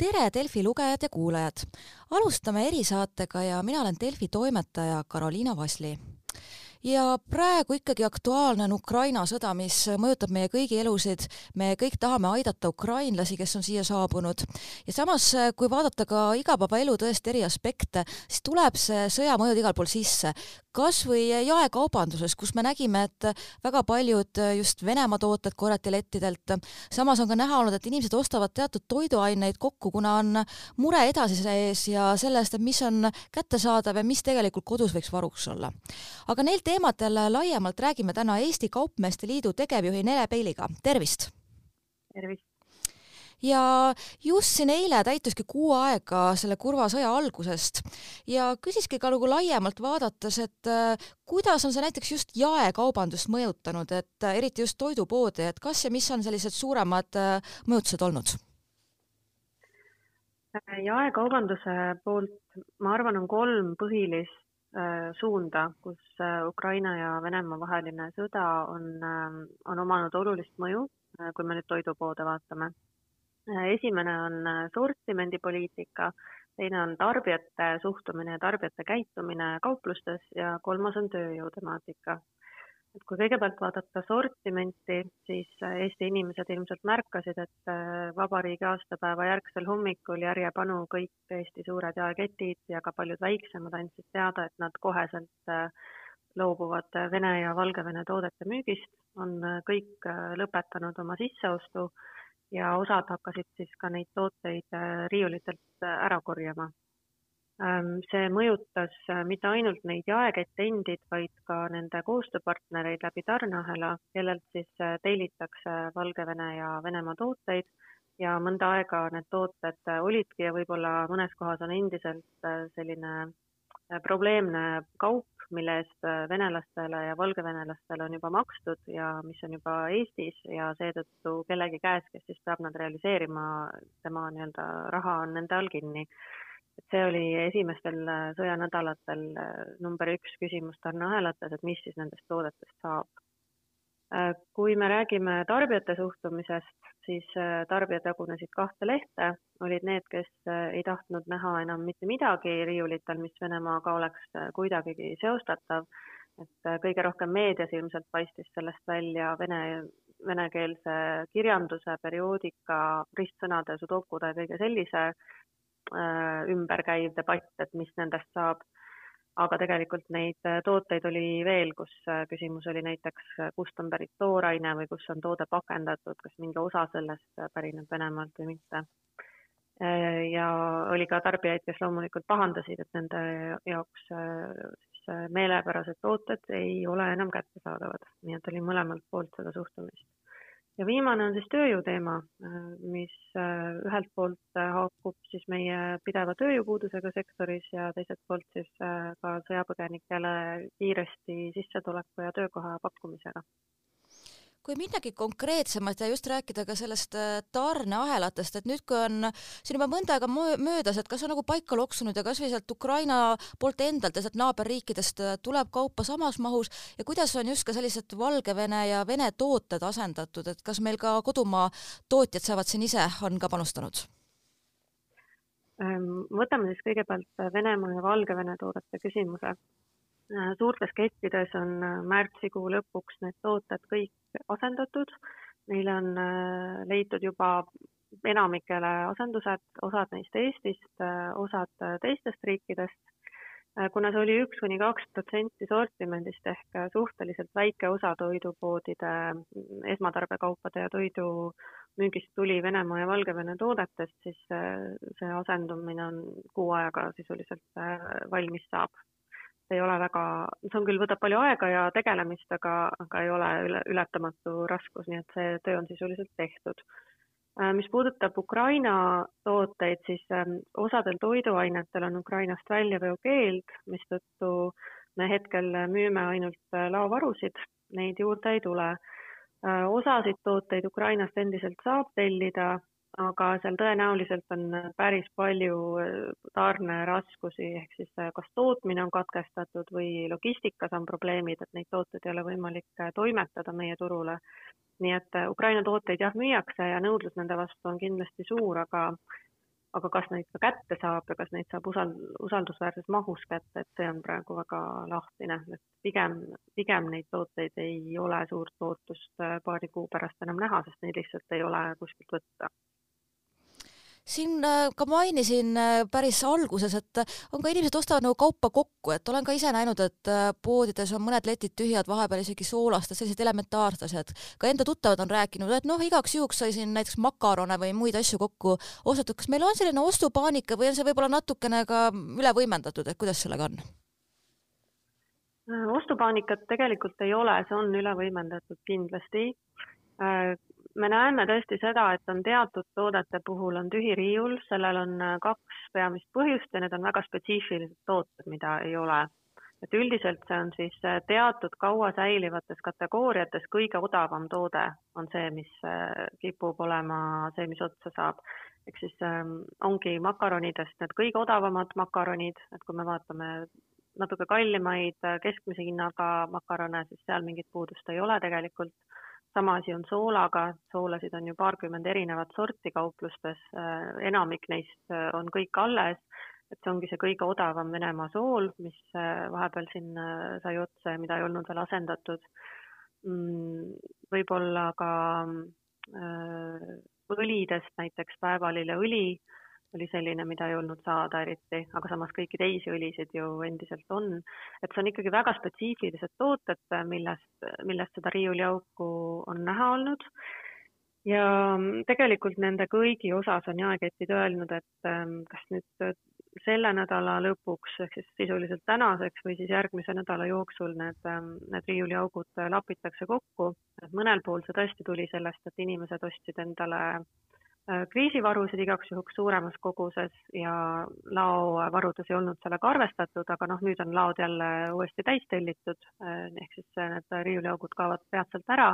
tere, Delfi lugejad ja kuulajad! alustame erisaatega ja mina olen Delfi toimetaja Karoliina Vasli ja praegu ikkagi aktuaalne on Ukraina sõda, mis mõjutab meie kõigi elusid. me kõik tahame aidata ukrainlasi, kes on siia saabunud. ja samas, kui vaadata ka igapäevaelu tõesti eri aspekte, siis tuleb see sõja mõjud igal pool sisse kas või jaekaubanduses, kus me nägime, et väga paljud just Venemaa tooted korjati lettidelt. samas on ka näha olnud, et inimesed ostavad teatud toiduaineid kokku, kuna on mure edasise ees ja selle eest, et mis on kättesaadav ja mis tegelikult kodus võiks varuks olla. aga neil teemadel laiemalt räägime täna Eesti Kaupmeeste Liidu tegevjuhi Nele Peiliga, tervist! tervist! ja just siin eile täituski kuu aega selle kurva sõja algusest ja küsiski ka nagu laiemalt vaadates, et äh, kuidas on see näiteks just jaekaubandust mõjutanud, et äh, eriti just toidupoodi, et kas ja mis on sellised suuremad äh, mõjutused olnud? jaekaubanduse poolt, ma arvan, on kolm põhilist suunda, kus Ukraina ja Venemaa vaheline sõda on, on omanud olulist mõju, kui me nüüd toidupoode vaatame esimene on äh, sortimendipoliitika, teine on tarbijate suhtumine ja tarbijate käitumine kauplustes ja kolmas on tööjõu temaatika. Et kui kõigepealt vaadata sortimenti, siis äh, Eesti inimesed ilmselt märkasid, et äh, vabariigi aastapäeva järgsel hommikul järjepanu kõik Eesti suured jaeketid ja ka paljud väiksemad andsid teada, et nad koheselt loobuvad Vene ja Valgevene toodete müügist, on kõik lõpetanud oma sisseostu ja osad hakkasid siis ka neid tooteid äh, riiulitelt äh, ära korjama. Ähm, see mõjutas äh, mitte ainult neid jaekette endid, vaid ka nende koostööpartnereid läbi tarneahela, kellelt siis tellitakse Valgevene ja Venemaa tooteid ja mõnda aega need tooted olidki ja võib-olla mõnes kohas on endiselt selline probleemne kaup, mille eest äh, venelastele ja valgevenelastele on juba makstud ja mis on juba Eestis ja seetõttu kellegi käes, kes siis peab nad realiseerima, tema nii-öelda raha on nende all kinni. Et see oli esimestel äh, sõjanädalatel äh, number üks küsimus tarneahelates, et mis siis nendest toodetest saab. Äh, kui me räägime tarbijate suhtumisest, siis tarbijad jagunesid kahte lehte, olid need, kes ei tahtnud näha enam mitte midagi riiulitel, mis Venemaaga oleks kuidagigi seostatav, et kõige rohkem meedias ilmselt paistis sellest välja vene, venekeelse kirjanduse, perioodika, ristsõnade, sudokude kõige sellise ümber käiv debatt, et mis nendest saab. Aga tegelikult neid äh, tooteid oli veel, kus äh, küsimus oli näiteks, äh, kust on pärit tooraine või kus on toode pakendatud, kas mingi osa sellest pärineb Venemaalt või mitte. ja oli ka tarbijaid, kes loomulikult pahandasid, et nende jaoks siis meelepärased tooted ei ole enam kättesaadavad, nii et oli mõlemalt poolt seda suhtumist ja viimane on siis tööjõu teema, mis äh, ühelt poolt äh, haakub siis meie pideva tööjõupuudusega sektoris ja teiselt poolt siis äh, ka sõjapõgenikele kiiresti sissetuleku ja töökoha pakkumisega kui minnagi konkreetsemalt ja just rääkida ka sellest äh, tarneahelatest, et nüüd, kui on siin juba mõnda aega möödas, et kas on nagu paika loksunud ja kasvõi sealt Ukraina poolt endalt ja sealt naaberriikidest äh, tuleb kaupa samas mahus ja kuidas on just ka sellised Valgevene ja Vene tooted asendatud, et kas meil ka kodumaa tootjad saavad siin ise, on ka panustanud? Ähm, võtame siis kõigepealt Venemaa ja Valgevene toodete küsimuse suurtes kettides on äh, märtsikuu lõpuks need tooted kõik asendatud. Neile on äh, leitud juba enamikele asendused, osad neist Eestist, osad teistest riikidest. kuna see oli üks kuni kaks protsenti sortimendist ehk suhteliselt väike osa toidupoodide mm, esmatarbekaupade ja toidu müügist tuli Venemaa ja Valgevene toodetest, siis see asendumine on kuu ajaga sisuliselt valmis saab ei ole väga, see on küll, võtab palju aega ja tegelemist, aga, aga ei ole üle, ületamatu raskus, nii et see töö on sisuliselt tehtud. Äh, mis puudutab Ukraina tooteid, siis ähm, osadel toiduainetel on Ukrainast väljaveokeeld, mistõttu me hetkel müüme ainult äh, laovarusid, neid juurde ei tule. Äh, osasid tooteid Ukrainast endiselt saab tellida aga seal tõenäoliselt on päris palju äh, tarneraskusi, ehk siis äh, kas tootmine on katkestatud või logistikas on probleemid, et neid tooteid ei ole võimalik äh, toimetada meie turule. nii et Ukraina tooteid jah, müüakse ja nõudlus nende vastu on kindlasti suur, aga aga kas neid ka kätte saab ja kas neid saab usal-, usaldusväärses mahus kätte, et see on praegu väga lahtine, et pigem, pigem neid tooteid ei ole suurt lootust paari kuu pärast enam näha, sest neid lihtsalt ei ole kuskilt võtta siin äh, ka mainisin äh, päris alguses, et äh, on ka inimesed ostavad nagu kaupa kokku, et olen ka ise näinud, et poodides on mõned letid tühjad, vahepeal isegi soolast, sellised elementaarsed asjad. ka enda tuttavad on rääkinud, et noh, igaks juhuks sai siin näiteks makarone või muid asju kokku ostetud. kas meil on selline ostupaanika või on see võib-olla natukene ka üle võimendatud, et kuidas sellega on? ostupaanikat tegelikult ei ole, see on üle võimendatud kindlasti me näeme tõesti seda, et on teatud toodete puhul on tühi riiul, sellel on äh, kaks peamist põhjust ja need on väga spetsiifilised tooted, mida ei ole. et üldiselt see on siis äh, teatud kaua säilivates kategooriates kõige odavam toode on see, mis äh, kipub olema see, mis otsa saab. ehk siis ähm, ongi makaronidest need kõige odavamad makaronid, et kui me vaatame natuke kallimaid keskmise hinnaga makarone, siis seal mingit puudust ei ole tegelikult sama asi on soolaga, soolasid on ju paarkümmend erinevat sorti kauplustes, äh, enamik neist äh, on kõik alles, et see ongi see kõige odavam Venemaa sool, mis äh, vahepeal siin sai otsa ja mida ei olnud veel asendatud. Mm, võib-olla ka õlidest näiteks päevalilleõli oli selline, mida ei olnud saada eriti, aga samas kõiki teisi õlisid ju endiselt on. et see on ikkagi väga spetsiifilised tooted, millest, millest seda riiuliauku on näha olnud. ja tegelikult nende kõigi osas on jaeketid öelnud, et ähm, kas nüüd selle nädala lõpuks ehk siis sisuliselt tänaseks või siis järgmise nädala jooksul need, ähm, need riiuliaugud lapitakse kokku, mõnel pool see tõesti tuli sellest, et inimesed ostsid endale Äh, kriisivarusid igaks juhuks suuremas koguses ja laovarudes ei olnud sellega arvestatud, aga noh, nüüd on laod jälle uuesti täis tellitud, äh, ehk siis need riiuliaugud kaovad peatselt ära.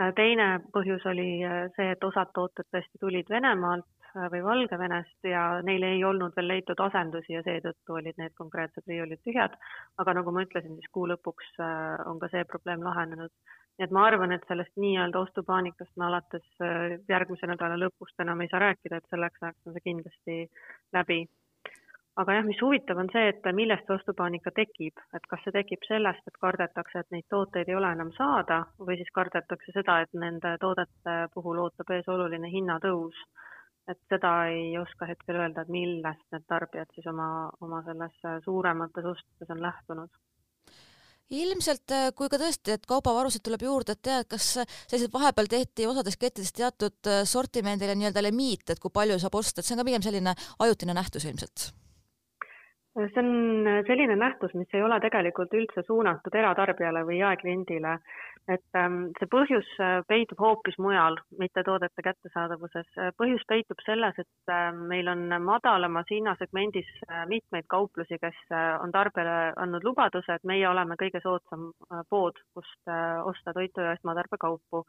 Äh, teine põhjus oli see, et osad tooted tõesti tulid Venemaalt või Valgevenest ja neil ei olnud veel leitud asendusi ja seetõttu olid need konkreetsed riiulid tühjad. aga nagu ma ütlesin, siis kuu lõpuks on ka see probleem lahenenud nii et ma arvan, et sellest nii-öelda ostupaanikast me alates äh, järgmise nädala lõpust enam ei saa rääkida, et selleks ajaks on see kindlasti läbi. aga jah, mis huvitav, on see, et millest see ostupaanika tekib, et kas see tekib sellest, et kardetakse, et neid tooteid ei ole enam saada või siis kardetakse seda, et nende toodete puhul ootab ees oluline hinnatõus. et seda ei oska hetkel öelda, et millest need tarbijad siis oma, oma selles suuremates ostudes on lähtunud ilmselt, äh, kui ka tõesti, et kaubavarusid tuleb juurde, et tead, kas sellised vahepeal tehti osades kettides teatud äh, sortimendile nii-öelda limiit, et kui palju saab osta, et see on ka pigem selline ajutine nähtus ilmselt? See on selline nähtus, mis ei ole tegelikult üldse suunatud eratarbijale või jaekliendile et ähm, see põhjus äh, peitub hoopis mujal, mitte toodete kättesaadavuses. Äh, põhjus peitub selles, et äh, meil on madalamas hinnasegmendis mitmeid kauplusi, kes on tarbijale andnud lubaduse, et meie oleme kõige soodsam pood, kust osta toitu ja esmatarbekaupu.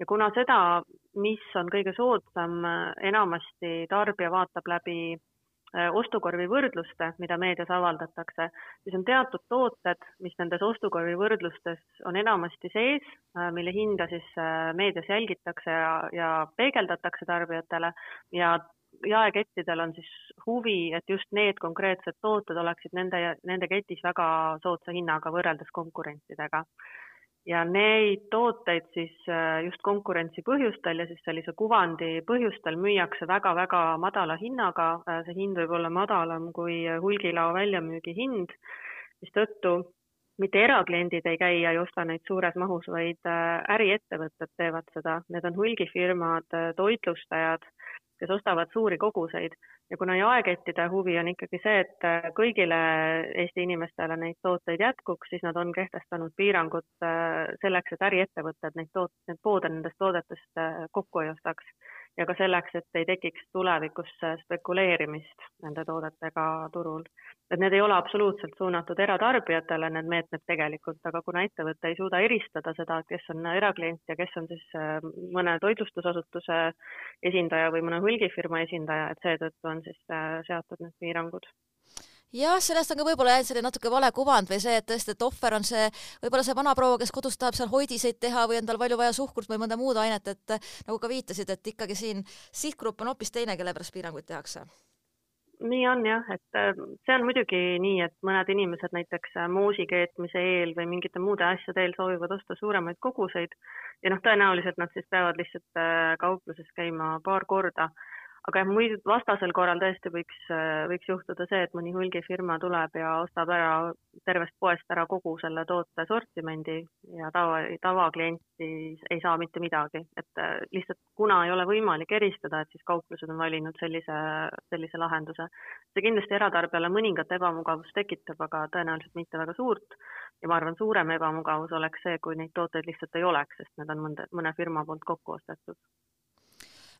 ja kuna seda, mis on kõige soodsam, enamasti tarbija vaatab läbi Äh, ostukorvi võrdluste, mida meedias avaldatakse, siis on teatud tooted, mis nendes ostukorvi võrdlustes on enamasti sees, äh, mille hinda siis äh, meedias jälgitakse ja, ja peegeldatakse tarbijatele ja jaekettidel on siis huvi, et just need konkreetsed tooted oleksid nende, nende ketis väga soodsa hinnaga võrreldes konkurentidega ja neid tooteid siis äh, just konkurentsi põhjustel ja siis sellise kuvandi põhjustel müüakse väga-väga madala hinnaga, äh, see hind võib olla madalam kui hulgilao väljamüügi hind, mistõttu mitte erakliendid ei käi ja ei osta neid suures mahus, vaid äh, äriettevõtted teevad seda, need on hulgifirmad, toitlustajad, kes ostavad suuri koguseid ja kuna jaekettide huvi on ikkagi see, et äh, kõigile Eesti inimestele neid tooteid jätkuks, siis nad on kehtestanud piirangud äh, selleks, et äriettevõtted neid toot-, need poode nendest toodetest äh, kokku ei ostaks ja ka selleks, et ei tekiks tulevikus spekuleerimist nende toodetega turul. et need ei ole absoluutselt suunatud eratarbijatele, need meetmed tegelikult, aga kuna ettevõte ei suuda eristada seda, kes on eraklient ja kes on siis äh, mõne toitlustusasutuse esindaja või mõne hulgifirma esindaja, et seetõttu on siis äh, seatud need piirangud jah, sellest on ka võib-olla jäänud selline natuke vale kuvand või see, et tõesti, et ohver on see, võib-olla see vanaproua, kes kodus tahab seal hoidiseid teha või on tal palju vaja suhkrut või mõnda muud ainet, et nagu ka viitasid, et ikkagi siin sihtgrupp on hoopis teine, kelle pärast piiranguid tehakse. Nii on jah, et äh, see on muidugi nii, et mõned inimesed näiteks äh, moosi keetmise eel või mingite muude asjade eel soovivad osta suuremaid koguseid ja noh, tõenäoliselt nad siis peavad lihtsalt kaupluses käima paar korda aga jah, muidu vastasel korral tõesti võiks, võiks juhtuda see, et mõni hulgifirma tuleb ja ostab ära tervest poest ära kogu selle toote sortimendi ja tava, tavaklienti ei saa mitte midagi, et äh, lihtsalt kuna ei ole võimalik eristada, et siis kauplused on valinud sellise, sellise lahenduse. see kindlasti eratarbijale mõningat ebamugavust tekitab, aga tõenäoliselt mitte väga suurt. Ja ma arvan, suurem ebamugavus oleks see, kui neid tooteid lihtsalt ei oleks, sest need on mõnda, mõne firma poolt kokku ostetud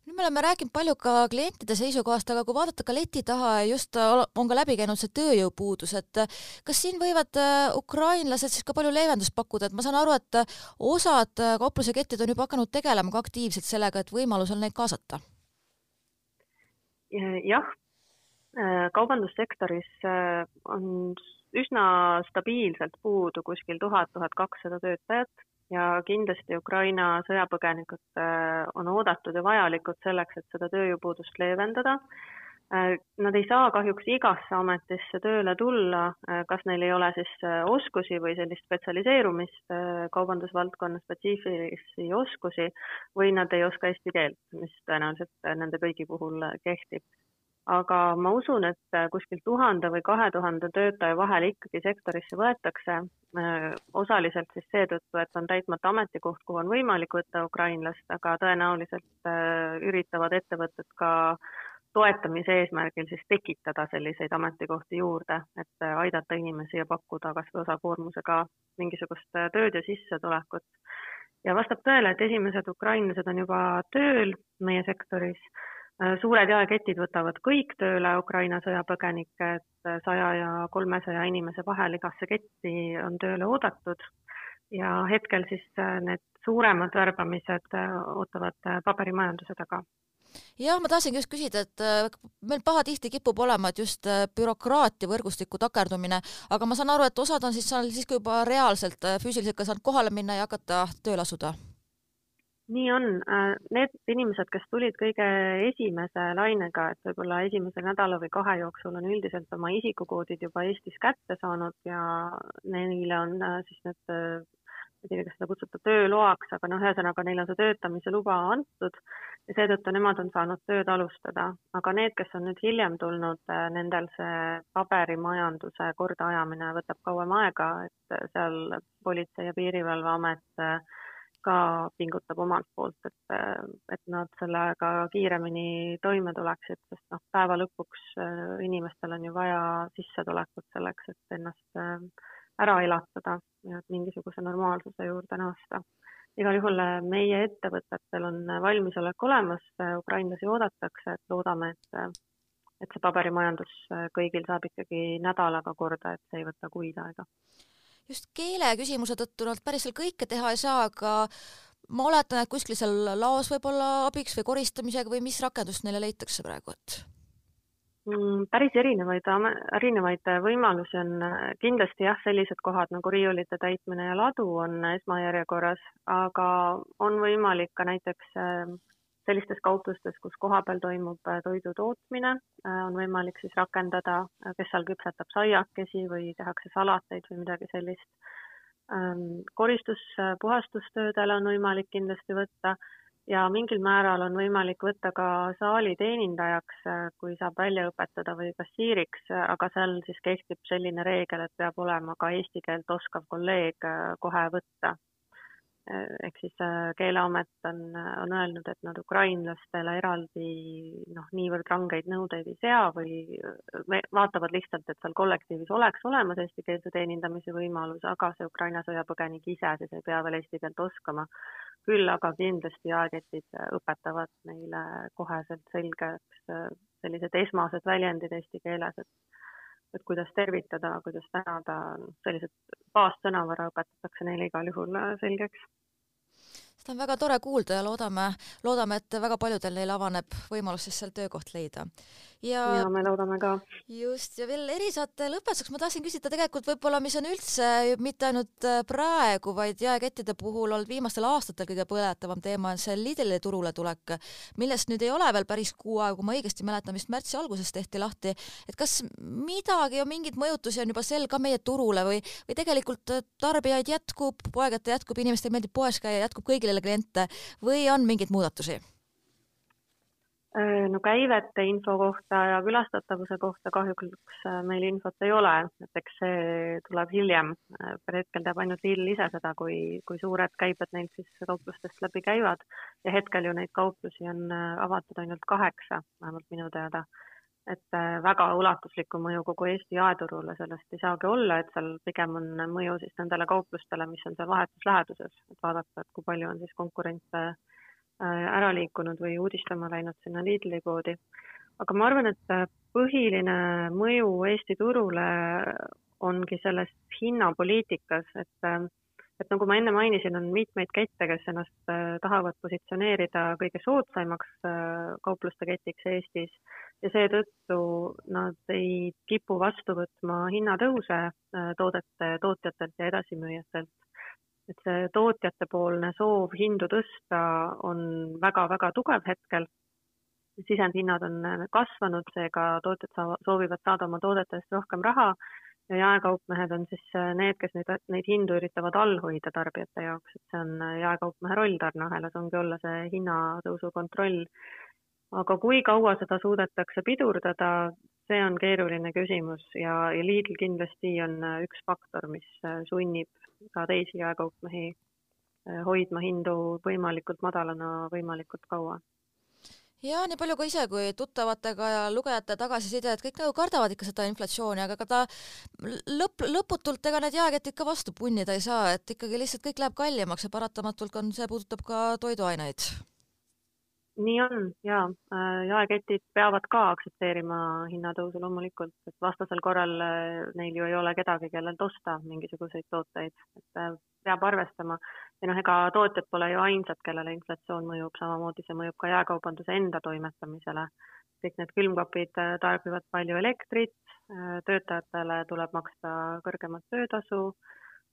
nüüd me oleme rääkinud palju ka klientide seisukohast, aga kui vaadata ka leti taha just äh, on ka läbi käinud see tööjõupuudus, et äh, kas siin võivad äh, ukrainlased siis ka palju leevendust pakkuda, et ma saan aru, et osad kaupluseketid on juba hakanud tegelema ka aktiivselt sellega, et võimalusel neid kaasata? jah, kaubandussektoris on üsna stabiilselt puudu kuskil tuhat, tuhat kakssada töötajat ja kindlasti Ukraina sõjapõgenikud äh, on oodatud ja vajalikud selleks, et seda tööjõupuudust leevendada. Äh, nad ei saa kahjuks igasse ametisse tööle tulla, äh, kas neil ei ole siis oskusi või sellist spetsialiseerumist, kaubandusvaldkonna spetsiifilisi oskusi või nad ei oska eesti keelt, mis tõenäoliselt nende kõigi puhul kehtib aga ma usun, et kuskil tuhande või kahe tuhande töötaja vahel ikkagi sektorisse võetakse, äh, osaliselt siis seetõttu, et on täitmata ametikoht, kuhu on võimalik võtta ukrainlast, aga tõenäoliselt äh, üritavad ettevõtted ka toetamise eesmärgil siis tekitada selliseid ametikohti juurde, et äh, aidata inimesi ja pakkuda kas või osakoormusega mingisugust tööd ja sissetulekut. ja vastab tõele, et esimesed ukrainlased on juba tööl meie sektoris Äh, suured jaeketid võtavad kõik tööle Ukraina sõjapõgenikke, et äh, saja ja kolmesaja inimese vahel igasse ketti on tööle oodatud. Ja hetkel siis äh, need suuremad värbamised ootavad paberimajanduse taga. Jah, ma tahtsingi just küsida, et meil pahatihti kipub olema, et just bürokraatia võrgustiku takerdumine, aga ma saan aru, et osad on siis seal siiski juba reaalselt füüsiliselt ka saanud kohale minna ja hakata tööle asuda nii on, äh, need inimesed, kes tulid kõige esimese lainega, et võib-olla esimese nädala või kahe jooksul on üldiselt oma isikukoodid juba Eestis kätte saanud ja neile on äh, siis need, äh, ma ei tea, kas seda kutsuda tööloaks, aga noh, ühesõnaga neile on see töötamise luba antud ja seetõttu nemad on saanud tööd alustada. aga need, kes on nüüd hiljem tulnud, nendel see paberimajanduse kordaajamine võtab kauem aega, et seal Politsei- ja Piirivalveamet ka pingutab omalt poolt, et, et nad sellega kiiremini toime tuleksid, sest noh, päeva lõpuks äh, inimestel on ju vaja sissetulekut selleks, et ennast äh, ära elatada ja mingisuguse normaalsuse juurde naasta. igal juhul äh, meie ettevõtetel on valmisolek olemas, ukrainlasi oodatakse, et loodame, et et see paberimajandus kõigil saab ikkagi nädalaga korda, et see ei võta kuid aega just keele küsimuse tõttu nad päris seal kõike teha ei saa, aga ma oletan, et kuskil seal laos võib olla abiks või koristamisega või mis rakendust neile leitakse praegu, et? Mm, päris erinevaid, erinevaid võimalusi on kindlasti jah, sellised kohad nagu riiulite täitmine ja ladu on esmajärjekorras, aga on võimalik ka näiteks sellistes kauplustes, kus kohapeal toimub äh, toidu tootmine, äh, on võimalik siis rakendada, äh, kes seal küpsetab saiakesi või tehakse salateid või midagi sellist. Ähm, koristus, puhastustöödele on võimalik kindlasti võtta ja mingil määral on võimalik võtta ka saali teenindajaks, kui saab välja õpetada või kassiiriks, aga seal siis kehtib selline reegel, et peab olema ka eesti keelt oskav kolleeg kohe võtta ehk siis äh, Keeleamet on, on öelnud, et nad ukrainlastele eraldi noh, niivõrd rangeid nõudeid ei sea või vaatavad lihtsalt, et seal kollektiivis oleks olemas eestikeelse teenindamise võimalus, aga see Ukraina sõjapõgenik ise siis ei pea veel eesti keelt oskama. küll aga kindlasti jaeketid õpetavad neile koheselt selgeks äh, sellised esmased väljendid eesti keeles, et et kuidas tervitada, kuidas tänada, sellised baassõnavara õpetatakse neile igal juhul äh, selgeks seda on väga tore kuulda ja loodame, loodame, et väga paljudel neil avaneb võimalus siis seal töökoht leida. Ja, ja me loodame ka. just, ja veel erisaate lõpetuseks ma tahtsin küsida tegelikult võib-olla, mis on üldse mitte ainult äh, praegu, vaid jaekettide puhul olnud viimastel aastatel kõige põletavam teema on see Lidli turule tulek, millest nüüd ei ole veel päris kuu aega, kui ma õigesti mäletan, vist märtsi alguses tehti lahti, et kas midagi mingeid mõjutusi on juba sel ka meie turule või, või tegelikult äh, tarbijaid jätkub, poegate jätkub, inimestele meeldib poes käia, jätkub kõigile kliente või on mingeid muudatusi? Äh, no käivete info kohta ja külastatavuse kohta kahjuks äh, meil infot ei ole, et eks see tuleb hiljem. Äh, hetkel teab ainult Lidl ise seda, kui, kui suured käibed neil siis kauplustest läbi käivad ja hetkel ju neid kauplusi on avatud ainult kaheksa, vähemalt minu teada. et väga ulatuslikku mõju kogu Eesti jaeturule sellest ei saagi olla, et seal pigem on mõju siis nendele kauplustele, mis on seal vahetus läheduses, et vaadata, et kui palju on siis konkurentse Äh, ära liikunud või uudistama läinud sinna Lidli poodi. aga ma arvan, et äh, põhiline mõju Eesti turule ongi selles hinnapoliitikas, et äh, et nagu ma enne mainisin, on mitmeid kette, kes ennast tahavad positsioneerida kõige soodsaimaks kaupluste ketiks Eestis ja seetõttu nad ei kipu vastu võtma hinnatõuse toodete tootjatelt ja edasimüüjatelt et see tootjatepoolne soov hindu tõsta on väga-väga tugev hetkel. sisendhinnad on kasvanud, seega tootjad soovivad saada oma toodete eest rohkem raha ja jaekaupmehed on siis need, kes neid, neid hindu üritavad all hoida tarbijate jaoks, et see on jaekaupmehe roll tarneahelas, ongi olla see hinnatõusu kontroll. aga kui kaua seda suudetakse pidurdada, see on keeruline küsimus ja, ja Lidl kindlasti on üks faktor, mis sunnib ka teisi jaekaupmehi äh, hoidma hindu võimalikult madalana võimalikult kaua. Ja nii palju ka ise kui tuttavatega ja lugejate tagasiside, et kõik nagu kardavad ikka seda inflatsiooni, aga ega ta lõpp, lõputult ega need jaeketid ka vastu punnida ei saa, et ikkagi lihtsalt kõik läheb kallimaks ja paratamatult on, see puudutab ka toiduaineid nii on ja äh, jaeketid peavad ka aktsepteerima hinnatõusu loomulikult, et vastasel korral äh, neil ju ei ole kedagi, kellelt osta mingisuguseid tooteid, et äh, peab arvestama. ja noh, ega tootjad pole ju ainsad, kellele inflatsioon mõjub, samamoodi see mõjub ka jaekaubanduse enda toimetamisele. kõik need külmkapid tarbivad palju elektrit, töötajatele tuleb maksta kõrgemat töötasu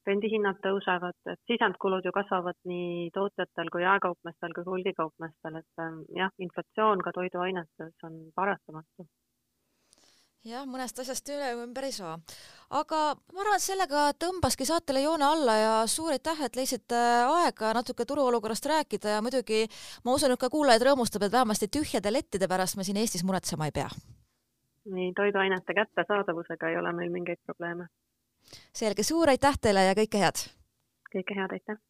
rendihinnad tõusevad, et sisendkulud ju kasvavad nii tootjatel kui jaekaupmeestel kui hulgikaupmeestel, et ähm, jah, inflatsioon ka toiduainetes on paratamatu jah, mõnest asjast üle ümber ei saa. aga ma arvan, et sellega tõmbaski saatele joone alla ja suur aitäh, et leidsite aega natuke turuolukorrast rääkida ja muidugi ma usun, et ka kuulajaid rõõmustab, et vähemasti tühjade lettide pärast me siin Eestis muretsema ei pea. nii, toiduainete kättesaadavusega ei ole meil mingeid probleeme selge, suur aitäh teile ja kõike head! kõike head, aitäh!